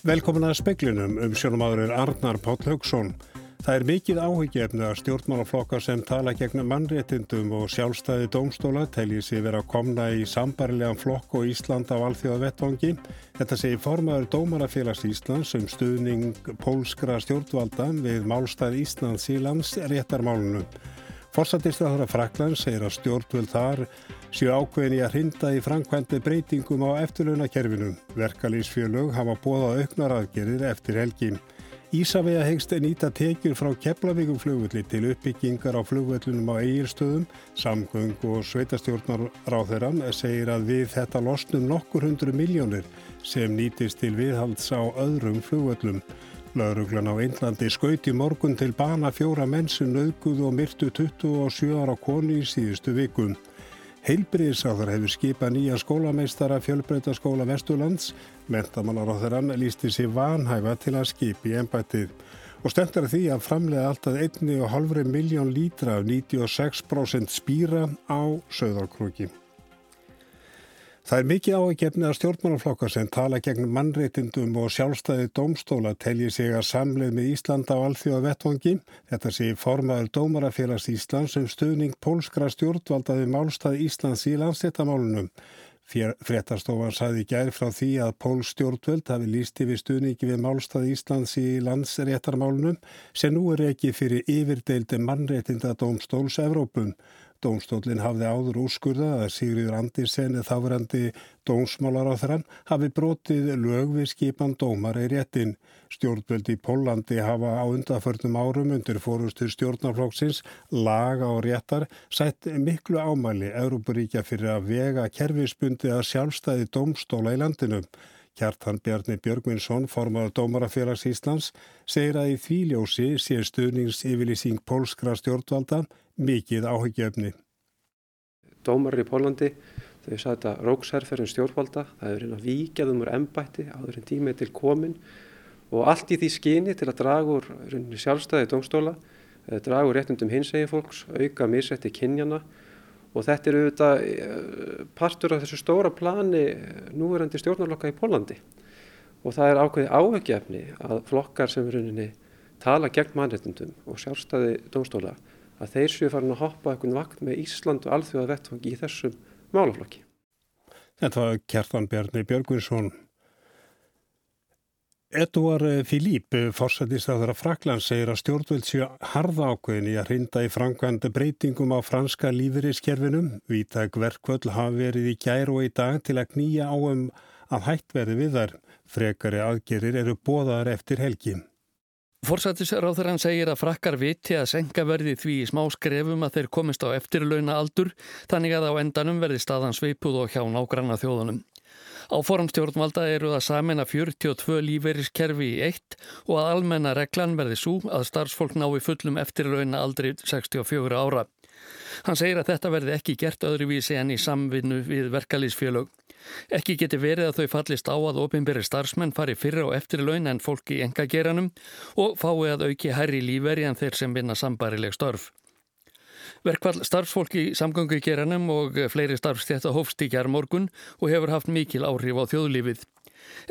Velkomin að speklinum um sjónumadurinn Arnar Páll Haugsson. Það er mikið áhyggjefni að stjórnmálaflokkar sem tala gegn mannréttindum og sjálfstæði dómstóla telji sér vera að komna í sambarilegan flokk og Ísland á alþjóða vettvangi. Þetta segir formaður Dómarafélags Íslands um stuðning pólskra stjórnvalda við málstæð Íslands í lands réttarmálunum. Forsættistáður af Frakland segir að stjórnvöld þar séu ákveðin í að hrinda í framkvæmdi breytingum á eftirlaunakerfinu. Verkalýsfjölög hafa bóðað auknar aðgerðir eftir helgi. Ísafega hegst nýta tekjur frá Keflavíkum flugvöldi til uppbyggingar á flugvöllunum á eigirstöðum. Samgöng og sveitastjórnar ráþeirann segir að við þetta losnum nokkur hundru miljónir sem nýtist til viðhalds á öðrum flugvöllum. Lauruglan á Einlandi skauti morgun til bana fjóra menn sem auðguð og myrtu 27 ára konu í síðustu vikum. Heilbriðsáþar hefur skipað nýja skólameistara fjölbreytaskóla Vesturlands. Þeirran lísti sér vanhæfa til að skipi ennbættið. Og stendur því að framlega alltaf 1,5 miljón lítra af 96% spýra á söðarkrúki. Það er mikið ágefni að stjórnmálaflokkar sem tala gegn mannreitindum og sjálfstæði dómstóla telji sig að samleið með Íslanda á alþjóða vettvangi. Þetta sé formaður Dómarafélags Íslands um stuðning pólskra stjórnvaldaði málstæði Íslands í landstættamálunum. Frettarstofan sæði gær frá því að pólstjórnvöld hafi líst yfir stuðningi við málstæði Íslands í landsréttarmálunum sem nú er ekki fyrir yfirdeildi mannreitinda dómstóls Evrópum. Dómstólinn hafði áður úrskurðað að Sigriður Andersen, þáverandi dómsmálar á þrann, hafi brotið lög við skipan dómar í réttin. Stjórnvöldi í Pólandi hafa á undaförnum árum undir fórustur stjórnarflóksins laga og réttar sætt miklu ámæli Európaríkja fyrir að vega kerfisbundi að sjálfstæði dómstóla í landinu. Kjartan Bjarni Björgvinsson, formadur Dómarafélags Íslands, segir að í þvíljósi sé stuðnings yfirlýsing pólskra stjórnvalda mikið áhyggjöfni. Dómarar í Pólandi, þau sagði þetta róksherrferðin stjórnvalda, það er hérna vikjaðum úr ennbætti áður en tímið til komin og allt í því skyni til að draga úr sjálfstæði dómstóla, draga úr réttundum hinsegi fólks, auka misrætti kynjana og þetta er auðvitað eh, partur af þessu stóra plani núverandi stjórnarlokka í Pólandi og það er ákveði áhugjefni að flokkar sem rauninni tala gegn mannréttundum og sjálfstæði dómstóla að þeir séu farin að hoppa eitthvað vakt með Ísland og alþjóða vettfangi í þessum málaflokki. Þetta var Kjartan Bjarni Björgvinsson. Edouard Philippe, forsættistaður af Frakland, segir að stjórnvöld séu harða ákveðin í að hrinda í framkvæmda breytingum á franska lífeyriskerfinum. Vítag verkvöld hafi verið í gær og í dag til að knýja á um að hætt verði við þar. Frekari aðgerir eru bóðaðar eftir helgin. Forsættisráþurann segir að frakkar viti að senka verði því í smá skrefum að þeir komist á eftirlauna aldur þannig að á endanum verði staðan sveipuð og hjá nágranna þjóðunum. Á forumstjórnvalda eru að 42 líferiskerfi í eitt og að almenna reglan verði svo að starfsfólk nái fullum eftirlauna aldri 64 ára. Hann segir að þetta verði ekki gert öðruvísi en í samvinnu við verkalýsfjölög. Ekki geti verið að þau fallist á að ofinberi starfsmenn fari fyrra og eftir laun en fólk í engageranum og fái að auki hærri líferi en þeir sem vinna sambarileg störf. Verkvall starfsfólki í samgöngugeranum og fleiri starfstjætta hófst í kjærmorgun og hefur haft mikil áhrif á þjóðlífið.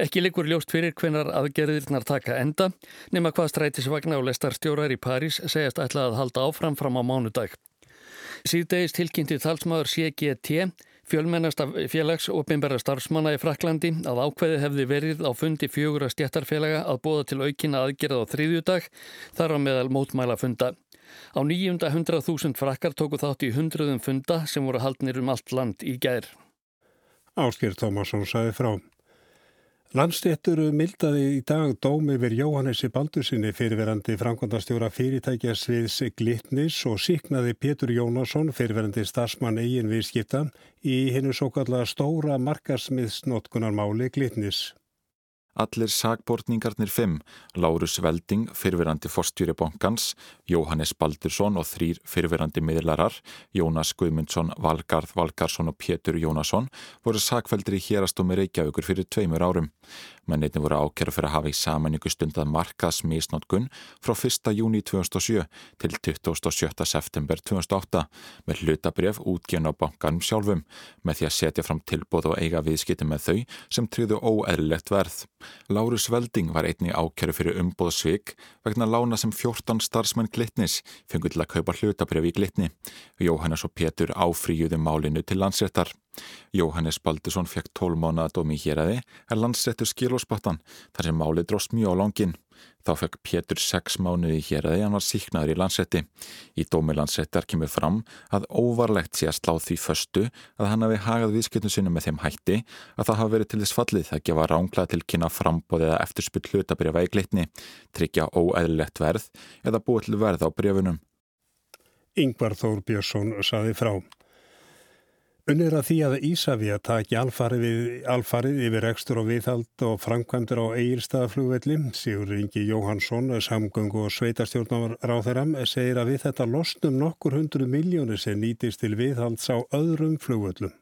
Ekki likur ljóst fyrir hvenar aðgerðirnar taka enda nema hvað strætisvagna og lestarstjórar í París segjast ætla að halda áfram fram á mánudag. Síðdegist tilkynnti talsmaður CGT Fjölmennast af félags og beinbæra starfsmanna í Fraklandi að ákveði hefði verið á fundi fjögur að stjættarfélaga að bóða til aukina aðgerða á þriðjúdag þar á meðal mótmæla funda. Á nýjunda hundrað þúsund frakkar tóku þátt í hundruðum funda sem voru haldnir um allt land í gær. Ásker Tómasson saði frá. Landstéttur mildaði í dag dóm yfir Jóhannesi Baldursinni fyrirverandi framkvæmdastjóra fyrirtækja sviðs Glitnis og síknaði Pétur Jónasson fyrirverandi starfsmann eigin viðskipta í hennu svo kalla stóra markarsmiðsnotkunarmáli Glitnis. Allir sagbortningarnir fimm, Lárus Velding, fyrfirandi forstjóri bankans, Jóhannes Baldursson og þrýr fyrfirandi miðlarar, Jónas Guðmundsson, Valgarð Valgarsson og Pétur Jónasson, voru sagfældir í hérastómi Reykjavíkur fyrir tveimur árum. Mennitin voru ákjæra fyrir að hafa í samanningu stundað markaðsmísnótkun frá 1. júni 2007 til 27. september 2008 með hlutabref útgjörn á bankanum sjálfum með því að setja fram tilbúð og eiga viðskipti með þau sem tryðu óeðlilegt verð. Lárus Velding var einni ákjæru fyrir umbóðsvik vegna lána sem 14 starfsmenn Glitnis fengur til að kaupa hlutabref í Glitni. Jóhannes og Pétur áfríuðu málinu til landsréttar. Jóhannes Baldursson fekk 12 mánuða dómi í héræði en landsréttur skilóspattan þar sem málið dróst mjög á langin. Þá fekk Pétur 6 mánuði í héræði en var síknaður í landsrétti. Í dómi landsréttar kemur fram að óvarlegt sé að slá því föstu að hann hafi hagað viðskiptum sinu með þeim hætti að það hafi verið til þess fallið að gefa ránglega til kynna frambóðið að eftirspill hlutabrifa í glitni, tryggja óæðilegt verð eða búið til verð á brefunum. Yngvar Þór Björnsson saði frá. Unnir að því að Ísafja taki alfarið, alfarið yfir ekstur og viðhald og framkvæmdur á eigilstaðaflugvelli. Sigur Ingi Jóhansson, samgöngu og sveitarstjórnar þeirra, segir að við þetta losnum nokkur hundru miljónir sem nýtist til viðhalds á öðrum flugvellum.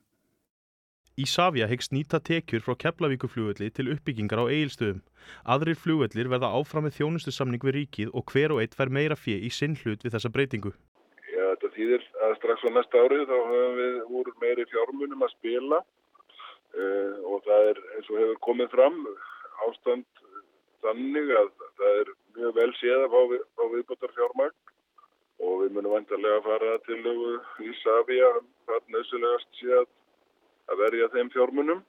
Ísafja hegst nýta tekjur frá Keflavíkuflugvelli til uppbyggingar á eigilstöðum. Aðrir flugvellir verða áfram með þjónustu samning við ríkið og hver og eitt fær meira fjö í sinn hlut við þessa breytingu. Þýðir að strax á næsta árið þá höfum við úr meiri fjármunum að spila uh, og það er eins og hefur komið fram ástand þannig að það er mjög vel séð að fá, við, fá viðbúttar fjármagn og við munum vantarlega að fara til Ísafja hvað nöðsulegast sé að, að verja þeim fjármunum.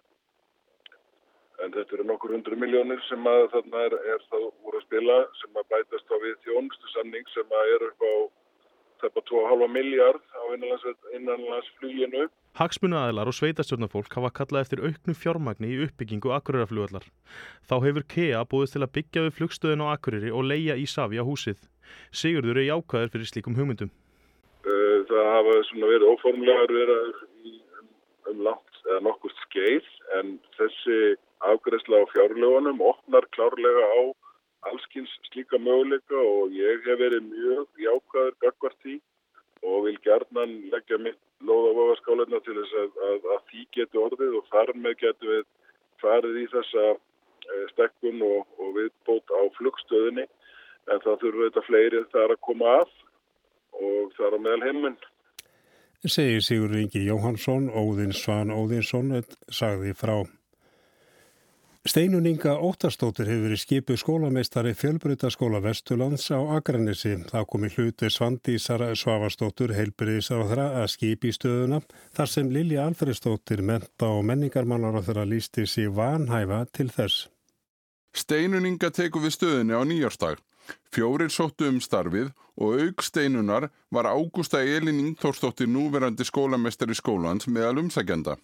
En þetta eru nokkur hundru miljónir sem að þarna er, er þá úr að spila sem að bætast á við þjónustu sanning sem að er upp á tæpa 2,5 miljard á innanlandsfluginu. Hagsmunaðilar og sveitarstjórnarfólk hafa kallað eftir auknu fjármagni í uppbyggingu Akureyrarflugvallar. Þá hefur KEA búið til að byggja við flugstöðin á Akureyri og leia í Savi á húsið. Sigurður er jákvæður fyrir slíkum hugmyndum. Það hafa verið óformlegar verið um, um langt eða nokkurt skeið en þessi afgræsla á fjárlegunum opnar klárlega á allskins slíka möguleika og ég hef verið mjög jákaður gagvart því og vil gerðnan leggja mitt lóð á vöðaskáleina til þess að, að, að því getur orðið og þar með getur við farið í þessa eh, stekkun og, og viðbót á flugstöðinni en það þurfur þetta fleirið þar að koma að og þar á meðal heiminn. Segir Sigur Ringi Jóhansson, Óðinn Svan Óðinsson, sagði frá. Steinun Inga Óttarstóttir hefur verið skipuð skólameistari fjölbrytaskóla Vesturlands á Akranissi. Það komi hluti Svandísar Svavastóttur þeirra að skipi stöðuna þar sem Lilja Alfredstóttir menta og menningarmannar á þeirra lísti sér vanhæfa til þess. Steinun Inga teku við stöðunni á nýjárstag. Fjórir sóttu um starfið og auk steinunar var Ágústa Elin Ingtórstóttir núverandi skólameistari skólans meðal umsækjanda.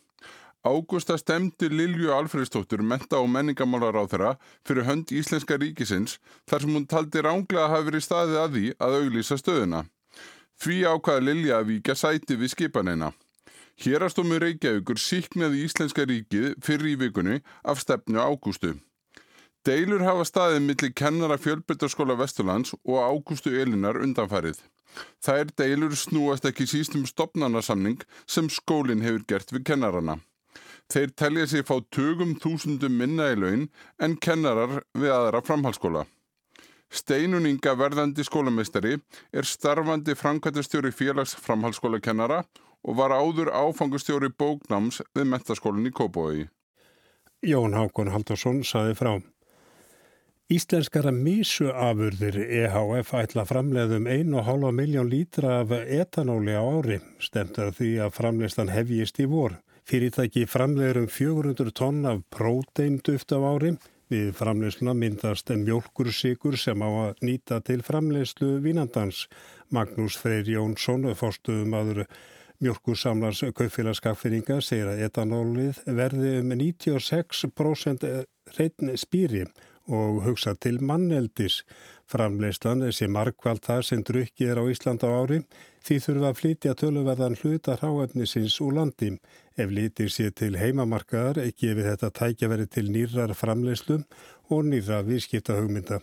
Ágústa stemdi Lilju Alfredstóttur menta og menningamálar á þeirra fyrir hönd Íslenska ríkisins þar sem hún taldi ránglega að hafa verið staðið að því að auglýsa stöðuna. Því ákvaða Lilja að vika sæti við skipanina. Hérastómi Reykjavíkur síknaði Íslenska ríkið fyrir í vikunni af stefnu Ágústu. Deilur hafa staðið millir kennara fjölbyrtarskóla Vesturlands og Ágústu Elinar undanfarið. Er deilur snúast ekki sístum stopnarnasamning sem skólinn hefur gert við kennarana. Þeir telja sig fá tögum þúsundum minna í laun en kennarar við aðra framhalskóla. Steinuninga verðandi skólameistari er starfandi framkvæmtastjóri félags framhalskóla kennara og var áður áfangustjóri bóknáms við metaskólinn í Kópói. Jón Hákon Haldarsson saði frá. Íslenskara mísuafurðir EHF ætla framleiðum 1,5 miljón lítra af etanóli á ári. Stemt að því að framleistan hefjist í vor. Fyrirtæki framleiður um 400 tonn af próteinduft af ári. Við framleiðsluna myndast mjölkursikur sem á að nýta til framleiðslu vínandans. Magnús Freyr Jónsson, fórstuðum aður mjölkursamlars kaupfélagskaffinninga, segir að etanólið verði um 96% reynd spýri og hugsa til manneldis. Framleyslan sé markvælt það sem drukkið er á Íslanda ári því þurfa að flytja töluverðan hluta ráefnisins úr landi. Ef litir sé til heimamarkaðar gefið þetta tækjaveri til nýrar framleyslu og nýra viðskipta hugmynda.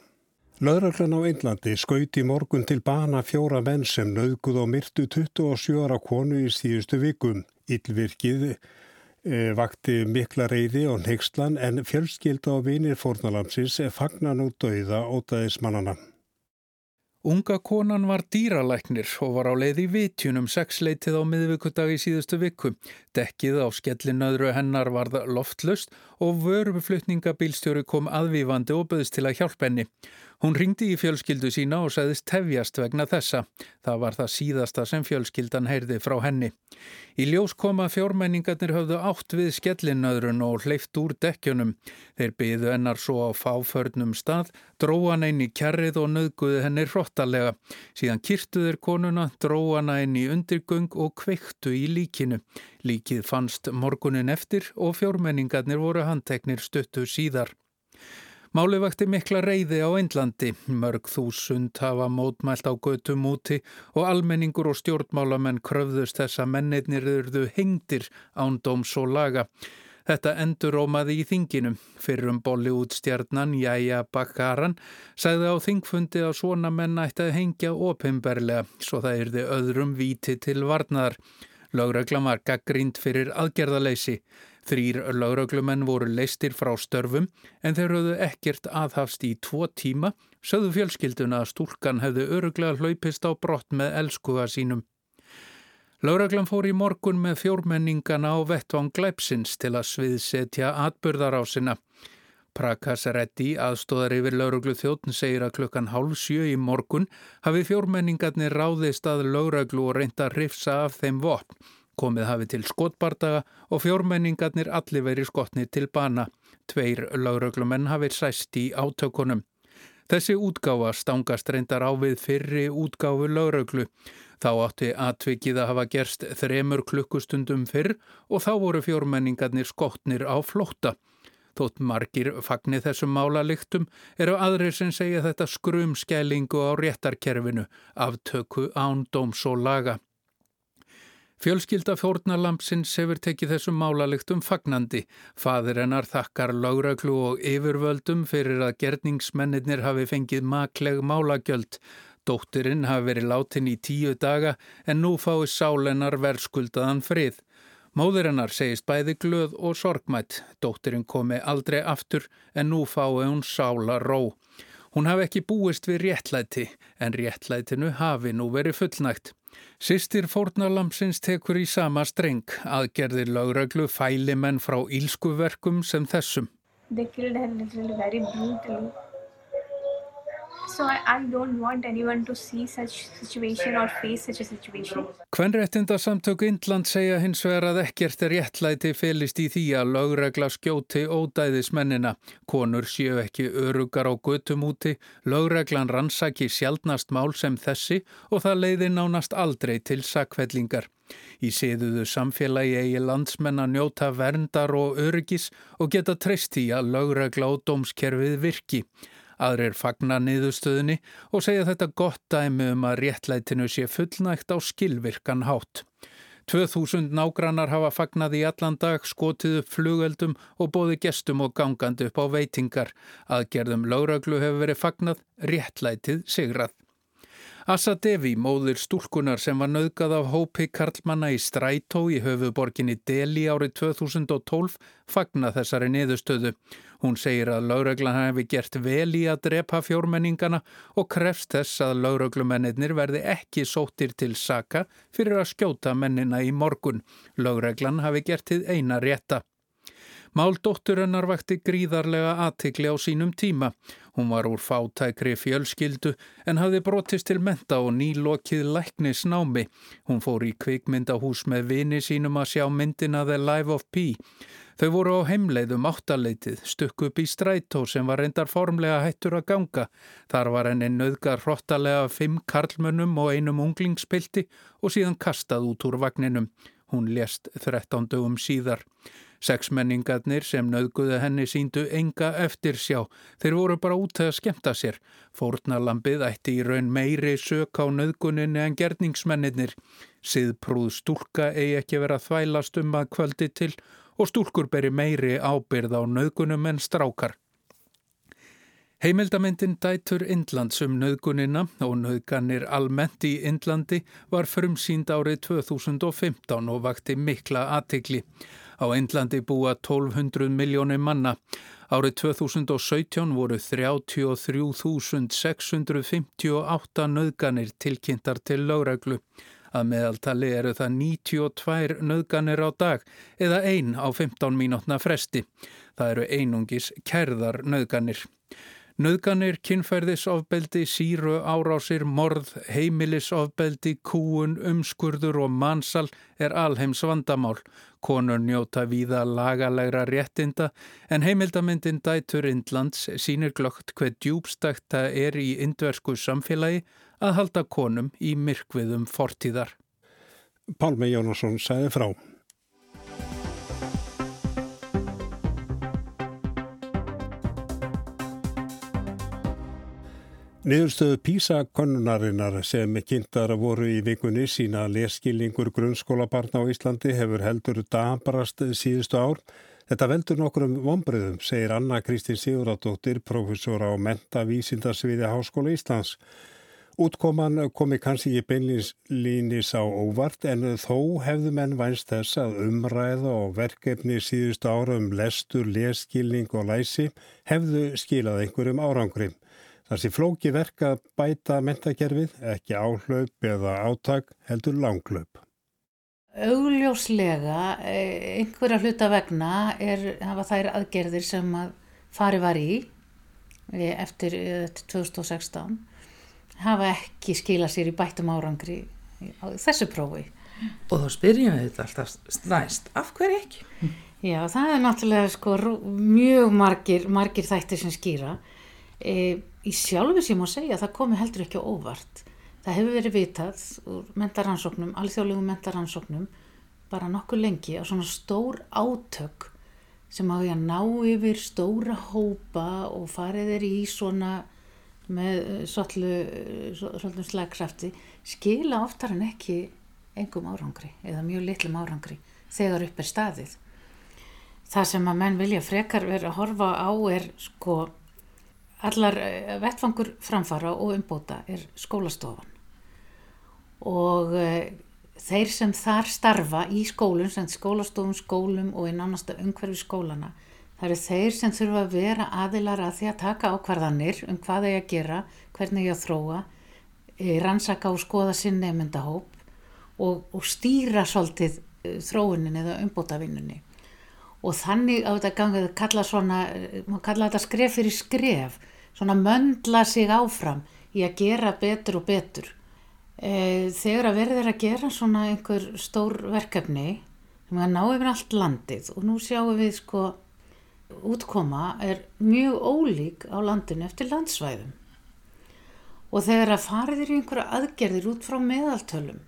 Lauröklan á Einlandi skauti morgun til bana fjóra menn sem nauðguð og myrtu 27 ára konu í síðustu vikum. Ílvirkið e, vakti mikla reyði og neykslan en fjölskylda og vinir fórnalamsins fagnar nú dauða ótaðismannana. Unga konan var dýralæknir og var á leið í vitjunum sexleitið á miðvíkudag í síðustu viku. Dekkið á skellinöðru hennar varð loftlust og vöruflutningabílstjóri kom aðvífandi og böðst til að hjálpa henni. Hún ringdi í fjölskyldu sína og segðist tefjast vegna þessa. Það var það síðasta sem fjölskyldan heyrði frá henni. Í ljós koma fjórmenningarnir höfðu átt við skellinöðrun og hleyft úr dekkjunum. Þeir byðu hennar svo á fáförnum stað, dróan einn í kjarrið og nöðguði henni hrottalega. Síðan kyrtuður konuna, dróana einn í undirgöng og kveiktu í líkinu. Líkið fannst morgunin eftir og fjórmenningarnir voru handteknir stuttu síðar. Máli vakti mikla reyði á Einlandi, mörg þúsund hafa mótmælt á götum úti og almenningur og stjórnmálamenn kröfðust þess að mennirnir eruðu hengdir ándóms og laga. Þetta endur rómaði í þinginu. Fyrrum Bollywood-stjarnan Jæja Bakkaran sagði á þingfundi að svona menn ætti að hengja opimberlega svo það erði öðrum víti til varnaðar. Lögreglan var gaggrínd fyrir aðgerðaleysi. Þrýr lauraglumenn voru leistir frá störfum en þeir höfðu ekkert aðhafst í tvo tíma, sögðu fjölskylduna að stúlkan hefðu öruglega hlaupist á brott með elskuga sínum. Lauraglan fór í morgun með fjórmenningana á vettvang glæpsins til að sviðsetja atbyrðarásina. Prakas Reddy, aðstóðar yfir lauruglu þjóttn, segir að klukkan hálf sjö í morgun hafi fjórmenningarnir ráðist að lauruglu og reynda að rifsa af þeim vopn. Komið hafi til skotbardaga og fjórmenningarnir allir verið skotnið til bana. Tveir lauruglumenn hafi sæst í átökunum. Þessi útgáfa stangast reyndar á við fyrri útgáfu lauruglu. Þá átti atvikið að hafa gerst þremur klukkustundum fyrr og þá voru fjórmenningarnir skotnir á flótta. Þótt margir fagnir þessum málaliktum eru aðrir sem segja þetta skrumskælingu á réttarkerfinu, aftöku án dóms og laga. Fjölskylda fórnarlampsins hefur tekið þessum málaliktum fagnandi. Fadir hennar þakkar lágraglu og yfirvöldum fyrir að gerningsmennir hafi fengið makleg málagjöld. Dóttirinn hafi verið látin í tíu daga en nú fái sálennar verðskuldaðan frið. Móður hennar segist bæði glöð og sorgmætt. Dóttirinn komi aldrei aftur en nú fái hún sála ró. Hún hafi ekki búist við réttlæti en réttlætinu hafi nú verið fullnægt. Sistir fórnalamsins tekur í sama streng, aðgerðir lögreglu fælimenn frá ílskuverkum sem þessum. They killed her literally very brutally. So I, I don't want anyone to see such situation or face such a situation. Kvenréttindasamtök Indland segja hins vegar að ekkert er réttlæti felist í því að lögregla skjóti ódæðismennina. Konur séu ekki örugar á götum úti, lögreglan rannsaki sjálfnast mál sem þessi og það leiði nánast aldrei til sakvellingar. Í séðuðu samfélagi eigi landsmenn að njóta verndar og öryggis og geta treyst í að lögregla og dómskerfið virki. Aðrir fagna niðurstöðunni og segja þetta gott dæmi um að réttlætinu sé fullnægt á skilvirkan hátt. 2000 nágrannar hafa fagnað í allan dag, skotið upp flugöldum og bóði gestum og gangandi upp á veitingar. Aðgerðum lauraglu hefur verið fagnað, réttlætið sigrað. Assa Devi, móðir stúlkunar sem var nauðgað af hópi Karlmanna í Strætó í höfuborginni Deli árið 2012, fagna þessari niðurstöðu. Hún segir að lauröglan hefði gert vel í að drepa fjórmenningana og krefst þess að lauröglumennir verði ekki sóttir til saka fyrir að skjóta mennina í morgun. Lauröglan hafi gert þið eina rétta. Máldótturinnar vakti gríðarlega aðtikli á sínum tíma. Hún var úr fátækri fjölskyldu en hafði brotist til menta og nýlokið læknis námi. Hún fór í kvikmyndahús með vini sínum að sjá myndina The Life of Pi. Þau voru á heimleiðum áttaleitið, stukku upp í strætó sem var reyndar formlega hættur að ganga. Þar var henni nöðgar hrottalega fimm karlmönnum og einum unglingspilti og síðan kastað út úr vagninum. Hún lést 13 dögum síðar. Sexmenningarnir sem nauðguðu henni síndu enga eftir sjá. Þeir voru bara út að skemta sér. Fórnalambið ætti í raun meiri sök á nauðguninni en gerningsmennir. Siðprúð stúlka eigi ekki verið að þvælast um að kvöldi til og stúlkur beri meiri ábyrð á nauðgunum en strákar. Heimildamindin Dætur Indlands um nöðgunina og nöðganir almennt í Indlandi var frumsýnd árið 2015 og vakti mikla aðtikli. Á Eindlandi búa 1200 miljónir manna. Árið 2017 voru 33.658 nöðganir tilkynntar til lögreglu. Að meðaltali eru það 92 nöðganir á dag eða ein á 15 mínútna fresti. Það eru einungis kærðar nöðganir. Nöðganir, kinnferðisofbeldi, síru, árásir, morð, heimilisofbeldi, kúun, umskurður og mansal er alheims vandamál. Konur njóta víða lagalegra réttinda en heimildamindin Dætur Indlands sínir glögt hver djúbstakta er í indversku samfélagi að halda konum í myrkviðum fortíðar. Pálmi Jónasson sæði frá. Niðurstöðu PISA-konnunarinnar sem kynntar voru í vikunni sína leskilningur grunnskólabarna á Íslandi hefur heldur dabrast síðustu ár. Þetta veldur nokkur um vonbröðum, segir Anna Kristín Siguradóttir, professor á mentavísindarsviði Háskóla Íslands. Útkoman komi kannski ekki beinlýnis á óvart en þó hefðu menn vænst þess að umræða og verkefni síðustu ára um lestur, leskilning og læsi hefðu skilað einhverjum árangrim. Þessi flóki verka bæta mentakerfið, ekki áhlaup eða áttak, heldur langlaup. Augljóslega, eh, einhverja hluta vegna er, hafa þær aðgerðir sem að fari var í eh, eftir 2016 eh, hafa ekki skila sér í bættum árangri á þessu prófi. Og þá spyrjum við þetta alltaf snæst, af hverju ekki? Já, það er náttúrulega sko mjög margir, margir þættir sem skýra. E, í sjálfu sem má segja það komi heldur ekki óvart. Það hefur verið vitað úr mentaransóknum, alþjóðlegum mentaransóknum bara nokkuð lengi á svona stór átök sem á ég að ná yfir stóra hópa og farið er í svona með eh, svolítið slagkrafti skila oftar en ekki engum árangri eða mjög litlum árangri þegar upp er staðið. Það sem að menn vilja frekar vera að horfa á er sko allar eh, vettfangur framfara og umbóta er skólastofan. Og uh, þeir sem þar starfa í skólum, sem skólastofum, skólum og í nánasta umhverfi skólana það eru þeir sem þurfa að vera aðilar að því að taka ákvarðanir um hvað þeir að gera, hvernig þeir að þróa eh, rannsaka og skoða sinn nefndahóp og, og stýra svolítið þróunin eða umbótavinnunni. Og þannig á þetta gangið kalla svona, maður kalla þetta skref fyrir skref svona möndla sig áfram í að gera betur og betur. E, þegar að verður að gera svona einhver stór verkefni sem að ná yfir allt landið og nú sjáum við sko útkoma er mjög ólík á landinu eftir landsvæðum. Og þegar að farið er í einhverja aðgerðir út frá meðaltölum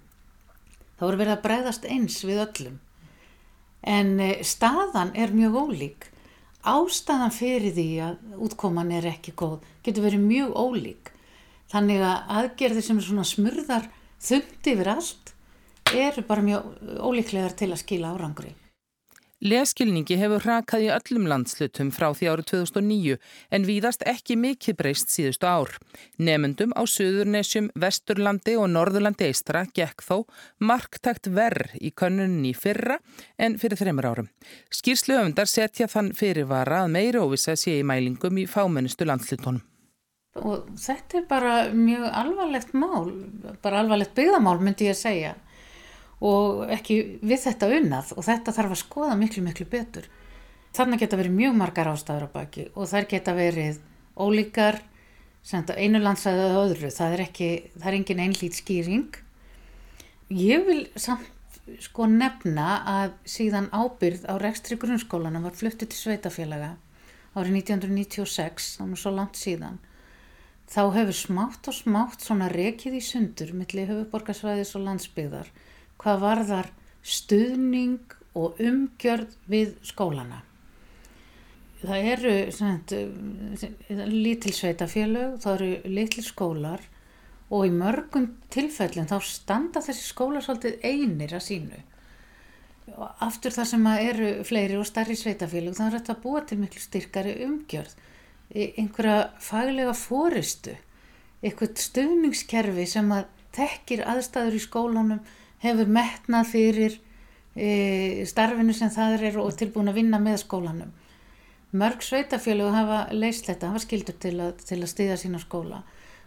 þá er verið að breyðast eins við öllum. En e, staðan er mjög ólík ástæðan fyrir því að útkoman er ekki góð getur verið mjög ólík þannig að aðgerðir sem er svona smurðar þundi yfir allt eru bara mjög ólíklegar til að skila árangri. Leskilningi hefur hrakað í öllum landslutum frá því árið 2009 en víðast ekki mikið breyst síðustu ár. Nemyndum á Suðurnesjum, Vesturlandi og Norðurlandi eistra gekk þó marktakt verð í könnunni fyrra en fyrir þreymur árum. Skýrsluöfundar setja þann fyrirvara að meiri óvisa sé í mælingum í fámennistu landslutunum. Og þetta er bara mjög alvarlegt mál, bara alvarlegt byggðamál myndi ég að segja og ekki við þetta unnað og þetta þarf að skoða miklu miklu betur. Þannig geta verið mjög margar ástæður á baki og þær geta verið ólíkar, einu landsæðu eða öðru, það er, ekki, það er engin einlít skýring. Ég vil samt sko nefna að síðan ábyrð á rekstri grunnskólana var fluttið til sveitafélaga árið 1996, þannig svo langt síðan. Þá hefur smátt og smátt svona rekið í sundur millir höfuborgarsvæðis og landsbyggðar hvað varðar stuðning og umgjörð við skólana. Það eru lítilsveitafélög, það eru litli skólar og í mörgum tilfellin þá standa þessi skólar svolítið einir að sínu. Aftur þar sem eru fleiri og starri sveitafélög þá er þetta að búa til miklu styrkari umgjörð, einhverja faglega fóristu, eitthvað stuðningskerfi sem að þekkir aðstæður í skólanum hefur metnað fyrir e, starfinu sem það eru og tilbúin að vinna með skólanum. Mörg sveitafjölu hafa leist þetta, hafa skildur til að, til að styðja sína skóla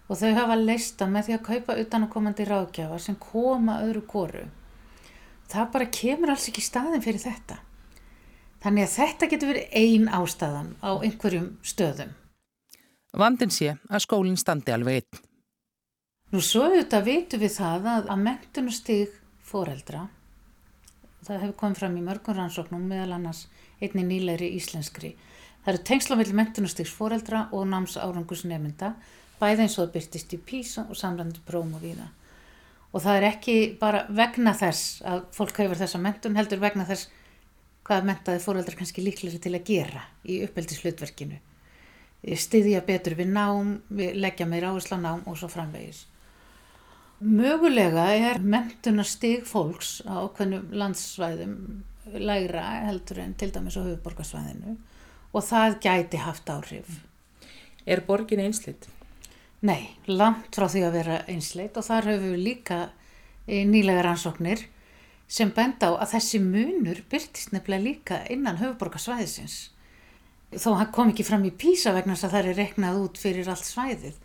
og þau hafa leista með því að kaupa utanakomandi ráðgjafa sem koma öðru kóru. Það bara kemur alls ekki staðin fyrir þetta. Þannig að þetta getur verið ein ástæðan á einhverjum stöðum. Vandin sé að skólinn standi alveg einn. Nú svo auðvitað vitum við það að, að mentunustig foreldra, það hefur komið fram í mörgum rannsóknum meðal annars einni nýleiri íslenskri. Það eru tengslamilli mentunustigs foreldra og náms árangusnefnda, bæði eins og það byrtist í písa og samlandu prófum og viða. Og það er ekki bara vegna þess að fólk hefur þessa mentun, heldur vegna þess hvað mentaði foreldrar kannski líklega til að gera í uppeldishlutverkinu. Stiðja betur við nám, við leggja meira áherslu á nám og svo framvegis. Mögulega er mentunarstig fólks á okkunnum landsvæðum lægra heldur en til dæmis á höfuborgarsvæðinu og það gæti haft áhrif. Er borgin einsleitt? Nei, langt frá því að vera einsleitt og þar höfum við líka eh, nýlega rannsóknir sem benda á að þessi munur byrtist nefnilega líka innan höfuborgarsvæðisins. Þó hann kom ekki fram í písa vegna þess að það er reknað út fyrir allt svæðið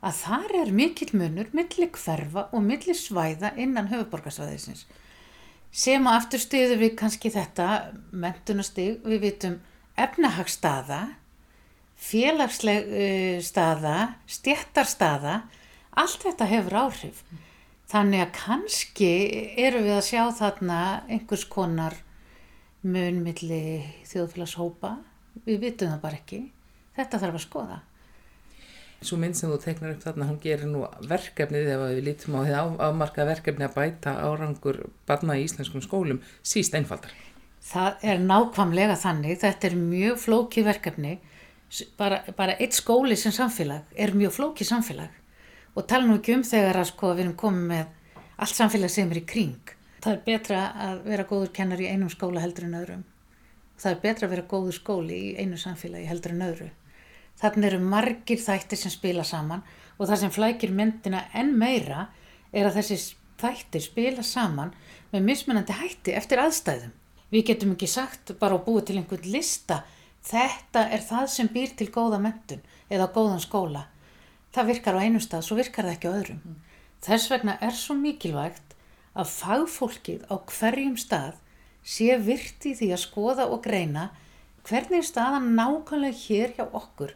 að þar er mikill munur millir hverfa og millir svæða innan höfuborgarsvæðisins sem að aftur stuðu við kannski þetta mentunastig, við vitum efnahagsstaða félagsleg uh, staða stjættarstaða allt þetta hefur áhrif. Þannig að kannski eru við að sjá þarna einhvers konar mun millir þjóðfélagshópa. Við vitum það bara ekki. Þetta þarf að skoða Svo mynd sem þú teknar upp þarna, hún gerir nú verkefnið ef við lítum á því afmarka verkefni að bæta árangur barna í íslenskum skólum síst einfaldar. Það er nákvæmlega þannig, þetta er mjög flókið verkefni, bara, bara eitt skóli sem samfélag er mjög flókið samfélag og tala nú ekki um þegar að sko við erum komið með allt samfélag sem er í kring. Það er betra að vera góður kennar í einum skóla heldur en öðrum. Það er betra að vera góður skóli í einu samfélagi heldur en öðru. Þannig eru margir þættir sem spila saman og það sem flækir myndina enn meira er að þessi þættir spila saman með mismunandi hætti eftir aðstæðum. Við getum ekki sagt bara að búa til einhvern lista þetta er það sem býr til góða myndun eða góðan skóla. Það virkar á einu stað, svo virkar það ekki á öðrum. Mm. Þess vegna er svo mikilvægt að fagfólkið á hverjum stað sé virti því að skoða og greina hvernig staðan nákvæmlega hér hjá okkur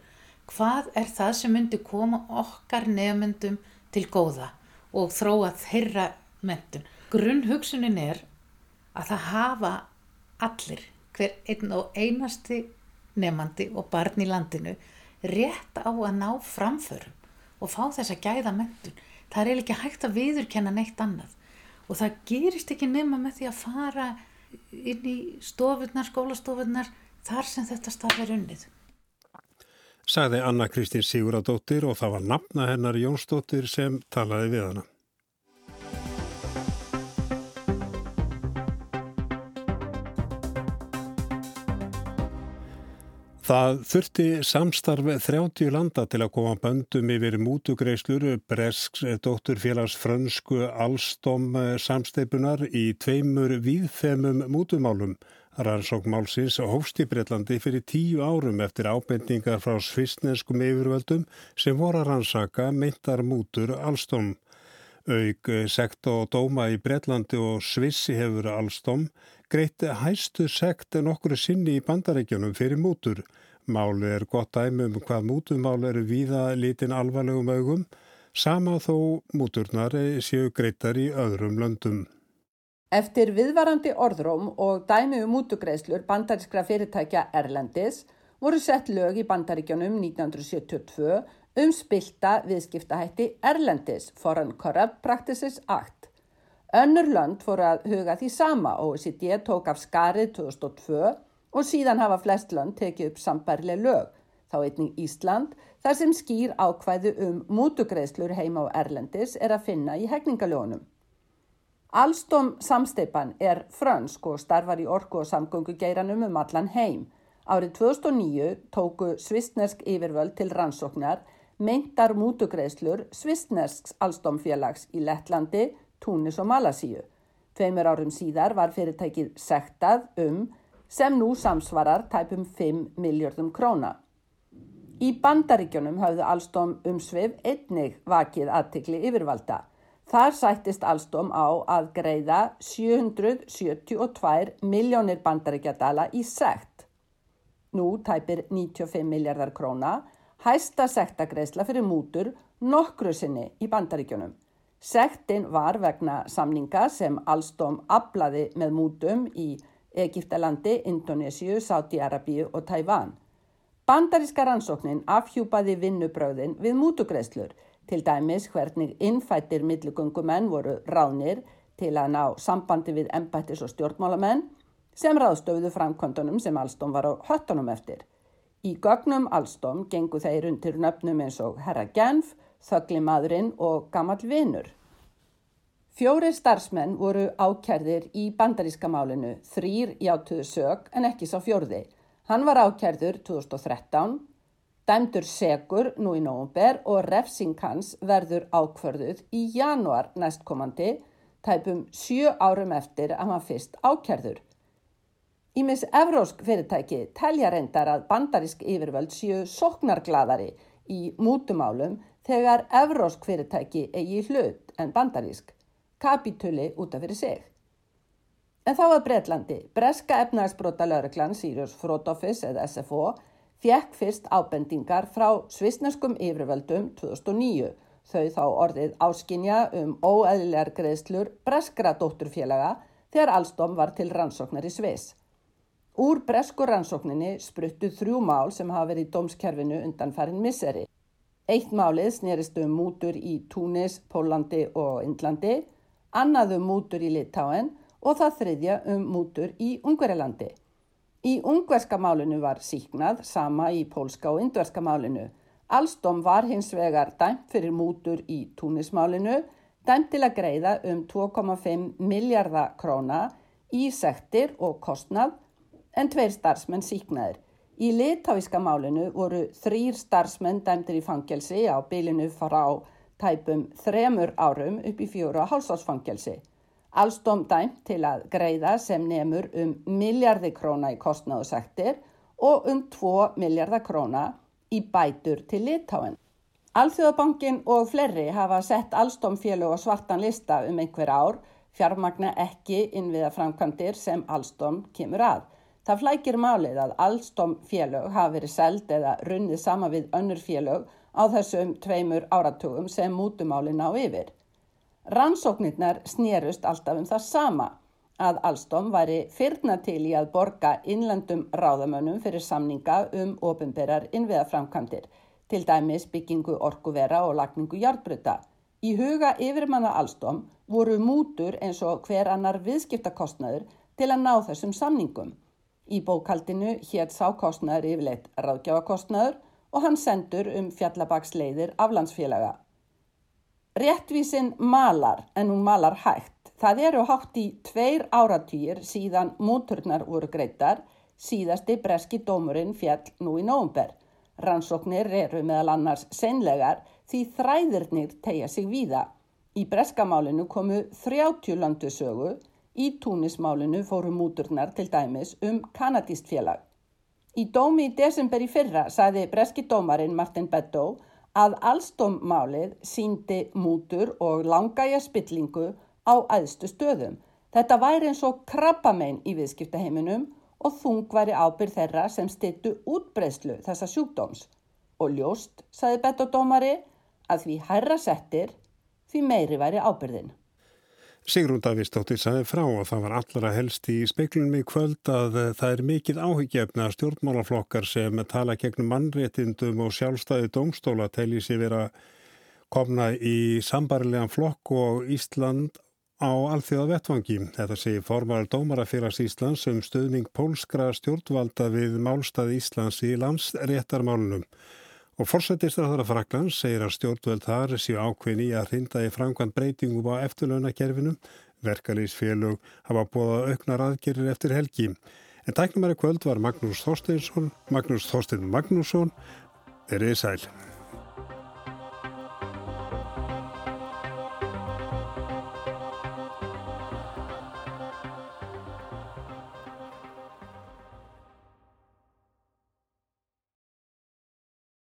hvað er það sem myndi koma okkar nefnendum til góða og þróa þeirra mentun. Grunnhugsunin er að það hafa allir, hver einn og einasti nefnandi og barn í landinu rétt á að ná framförum og fá þess að gæða mentun. Það er ekki hægt að viðurkenna neitt annað og það gerist ekki nema með því að fara inn í stofurnar, skólastofunar þar sem þetta starf er unnið sagði Anna Kristín Siguradóttir og það var nafna hennar Jónsdóttir sem talaði við hana. Það þurfti samstarfi 30 landa til að koma böndum yfir mútugreislur Bresks dótturfélags frönsku Alstom samsteipunar í tveimur víðfemum mútumálum Rannsók málsins hófst í Breitlandi fyrir tíu árum eftir ábendingar frá svistneskum yfirvöldum sem voru að rannsaka meintar mútur Alstom. Aug sekt og dóma í Breitlandi og Svissi hefur Alstom greitt hæstu sekt en okkur sinni í bandarækjunum fyrir mútur. Máli er gott dæmi um hvað mútumál eru víða litin alvarlegum augum, sama þó múturnar séu greittar í öðrum löndum. Eftir viðvarandi orðróm og dæmi um útugreðslur bandarískra fyrirtækja Erlendis voru sett lög í bandaríkjónum 1972 um spilta viðskiptahætti Erlendis Foreign Corrupt Practices Act. Önnur lönd fóru að huga því sama og OECD tók af skarið 2002 og síðan hafa flest lönd tekið upp sambærlega lög, þá einning Ísland, þar sem skýr ákvæðu um mútugreðslur heima á Erlendis er að finna í hegningaljónum. Alstom samsteipan er frönsk og starfar í orku og samgöngu geiranum um allan heim. Árið 2009 tóku svistnesk yfirvöld til rannsóknar meintar mútugreislur svistnesks Alstom félags í Lettlandi, Túnis og Malasíu. Tveimur árum síðar var fyrirtækið sektað um sem nú samsvarar tæpum 5 miljardum króna. Í bandaríkjunum hafðu Alstom umsvið einnig vakið aðtikli yfirvalda. Þar sættist Alstom á að greiða 772 miljónir bandaríkjadala í sekt. Nú tæpir 95 miljardar króna, hæsta sektagreisla fyrir mútur nokkru sinni í bandaríkjunum. Sektin var vegna samninga sem Alstom aflaði með mútum í Egiptalandi, Indonésiu, Sáti-Arabíu og Tævan. Bandaríska rannsóknin afhjúpaði vinnubröðin við mútugreislur, til dæmis hvernig innfættir milligöngumenn voru ráðnir til að ná sambandi við embættis og stjórnmálamenn sem ráðstöfuðu framkvöndunum sem Alstom var á höttunum eftir. Í gögnum Alstom gengu þeir undir nöfnum eins og Herra Genf, þöglimadurinn og gammal vinur. Fjóri starfsmenn voru ákjærðir í bandaríska málinu, þrýr játuðu sög en ekki sá fjórði. Hann var ákjærður 2013, dæmdur segur nú í nógumber og refsing hans verður ákvörðuð í januar næstkomandi, tæpum sjö árum eftir að hann fyrst ákjærður. Ímis evrósk fyrirtæki telja reyndar að bandarísk yfirvöld séu soknargladari í mútumálum þegar evrósk fyrirtæki eigi hlut en bandarísk, kapituli út af fyrir sig. En þá að Breitlandi, breska efnagsbrota lauruglan Sirius Fraud Office eða SFO fjekk fyrst ábendingar frá svisneskum yfirvöldum 2009 þau þá orðið áskinja um óeðlilegar greiðslur breskra dótturfélaga þegar Alstom var til rannsóknar í Sviss. Úr bresku rannsókninni spruttu þrjú mál sem hafa verið í dómskerfinu undan farin misseri. Eitt málið snerist um mútur í Túnis, Pólandi og Indlandi, annað um mútur í Litáen og það þriðja um mútur í Ungverilandi. Í ungverska málinu var síknað, sama í pólska og indverska málinu. Allstom var hins vegar dæmt fyrir mútur í Túnismálinu, dæmt til að greiða um 2,5 miljardar króna í sektir og kostnað en tveir starfsmenn síknaðir. Í litáíska málinu voru þrýr starfsmenn dæmtir í fangelsi á bylinu frá tæpum þremur árum upp í fjóru á hálsásfangelsi. Allstom dæmt til að greiða sem nefnur um miljardi króna í kostnáðu sektir og um 2 miljardar króna í bætur til litáin. Alþjóðabankin og flerri hafa sett Allstom félög á svartan lista um einhver ár, fjármagna ekki innviða framkvæmdir sem Allstom kemur að. Það flækir málið að allstom félög hafi verið seld eða runnið sama við önnur félög á þessum tveimur áratugum sem mútumálin á yfir. Rannsóknirnar snérust alltaf um það sama að allstom væri fyrna til í að borga innlendum ráðamönnum fyrir samninga um ofinberar innviðaframkantir, til dæmis byggingu orkuvera og lagningu hjartbrytta. Í huga yfirmanna allstom voru mútur eins og hver annar viðskiptakostnaður til að ná þessum samningum. Í bókaldinu hétt sákostnaður yfirleitt ráðgjafakostnaður og hann sendur um fjallabagsleiðir aflandsfélaga. Réttvísin malar en hún malar hægt. Það eru hátt í tveir áratýr síðan múturnar voru greitar, síðasti breski dómurinn fjall nú í nógumber. Rannsóknir eru meðal annars senlegar því þræðirnir tegja sig víða. Í breskamálinu komu 30 landu sögu Í túnismálinu fóru múturnar til dæmis um kanadíst félag. Í dómi í desember í fyrra saði breski dómarinn Martin Beddo að allstómmálið síndi mútur og langæja spillingu á aðstu stöðum. Þetta væri eins og krabbamein í viðskiptaheiminum og þung væri ábyrð þeirra sem stittu útbreyslu þessa sjúkdóms. Og ljóst, saði Beddo dómari, að því hærra settir, því meiri væri ábyrðin. Sigrún Davísdóttir sagði frá og það var allra helst í speiklunum í kvöld að eh, það er mikið áhyggjefna stjórnmálaflokkar sem tala gegnum mannréttindum og sjálfstæði domstóla telli sér vera komna í sambarilegan flokk og Ísland á alþjóða vettvangi. Þetta segir formar Dómarafélags Íslands um stöðning pólskra stjórnvalda við málstað Íslands í landsréttarmálunum. Og fórsættistar Fraklands segir að stjórnvöld þar séu ákveðin í að hrinda í framkvæmt breytingum á eftirlaunakerfinu. Verkalýsfélög hafa búið auknar aðgerir eftir helgi. En tæknumæri kvöld var Magnús Þorsteinsson, Magnús Þorstein Magnússon, í sæl.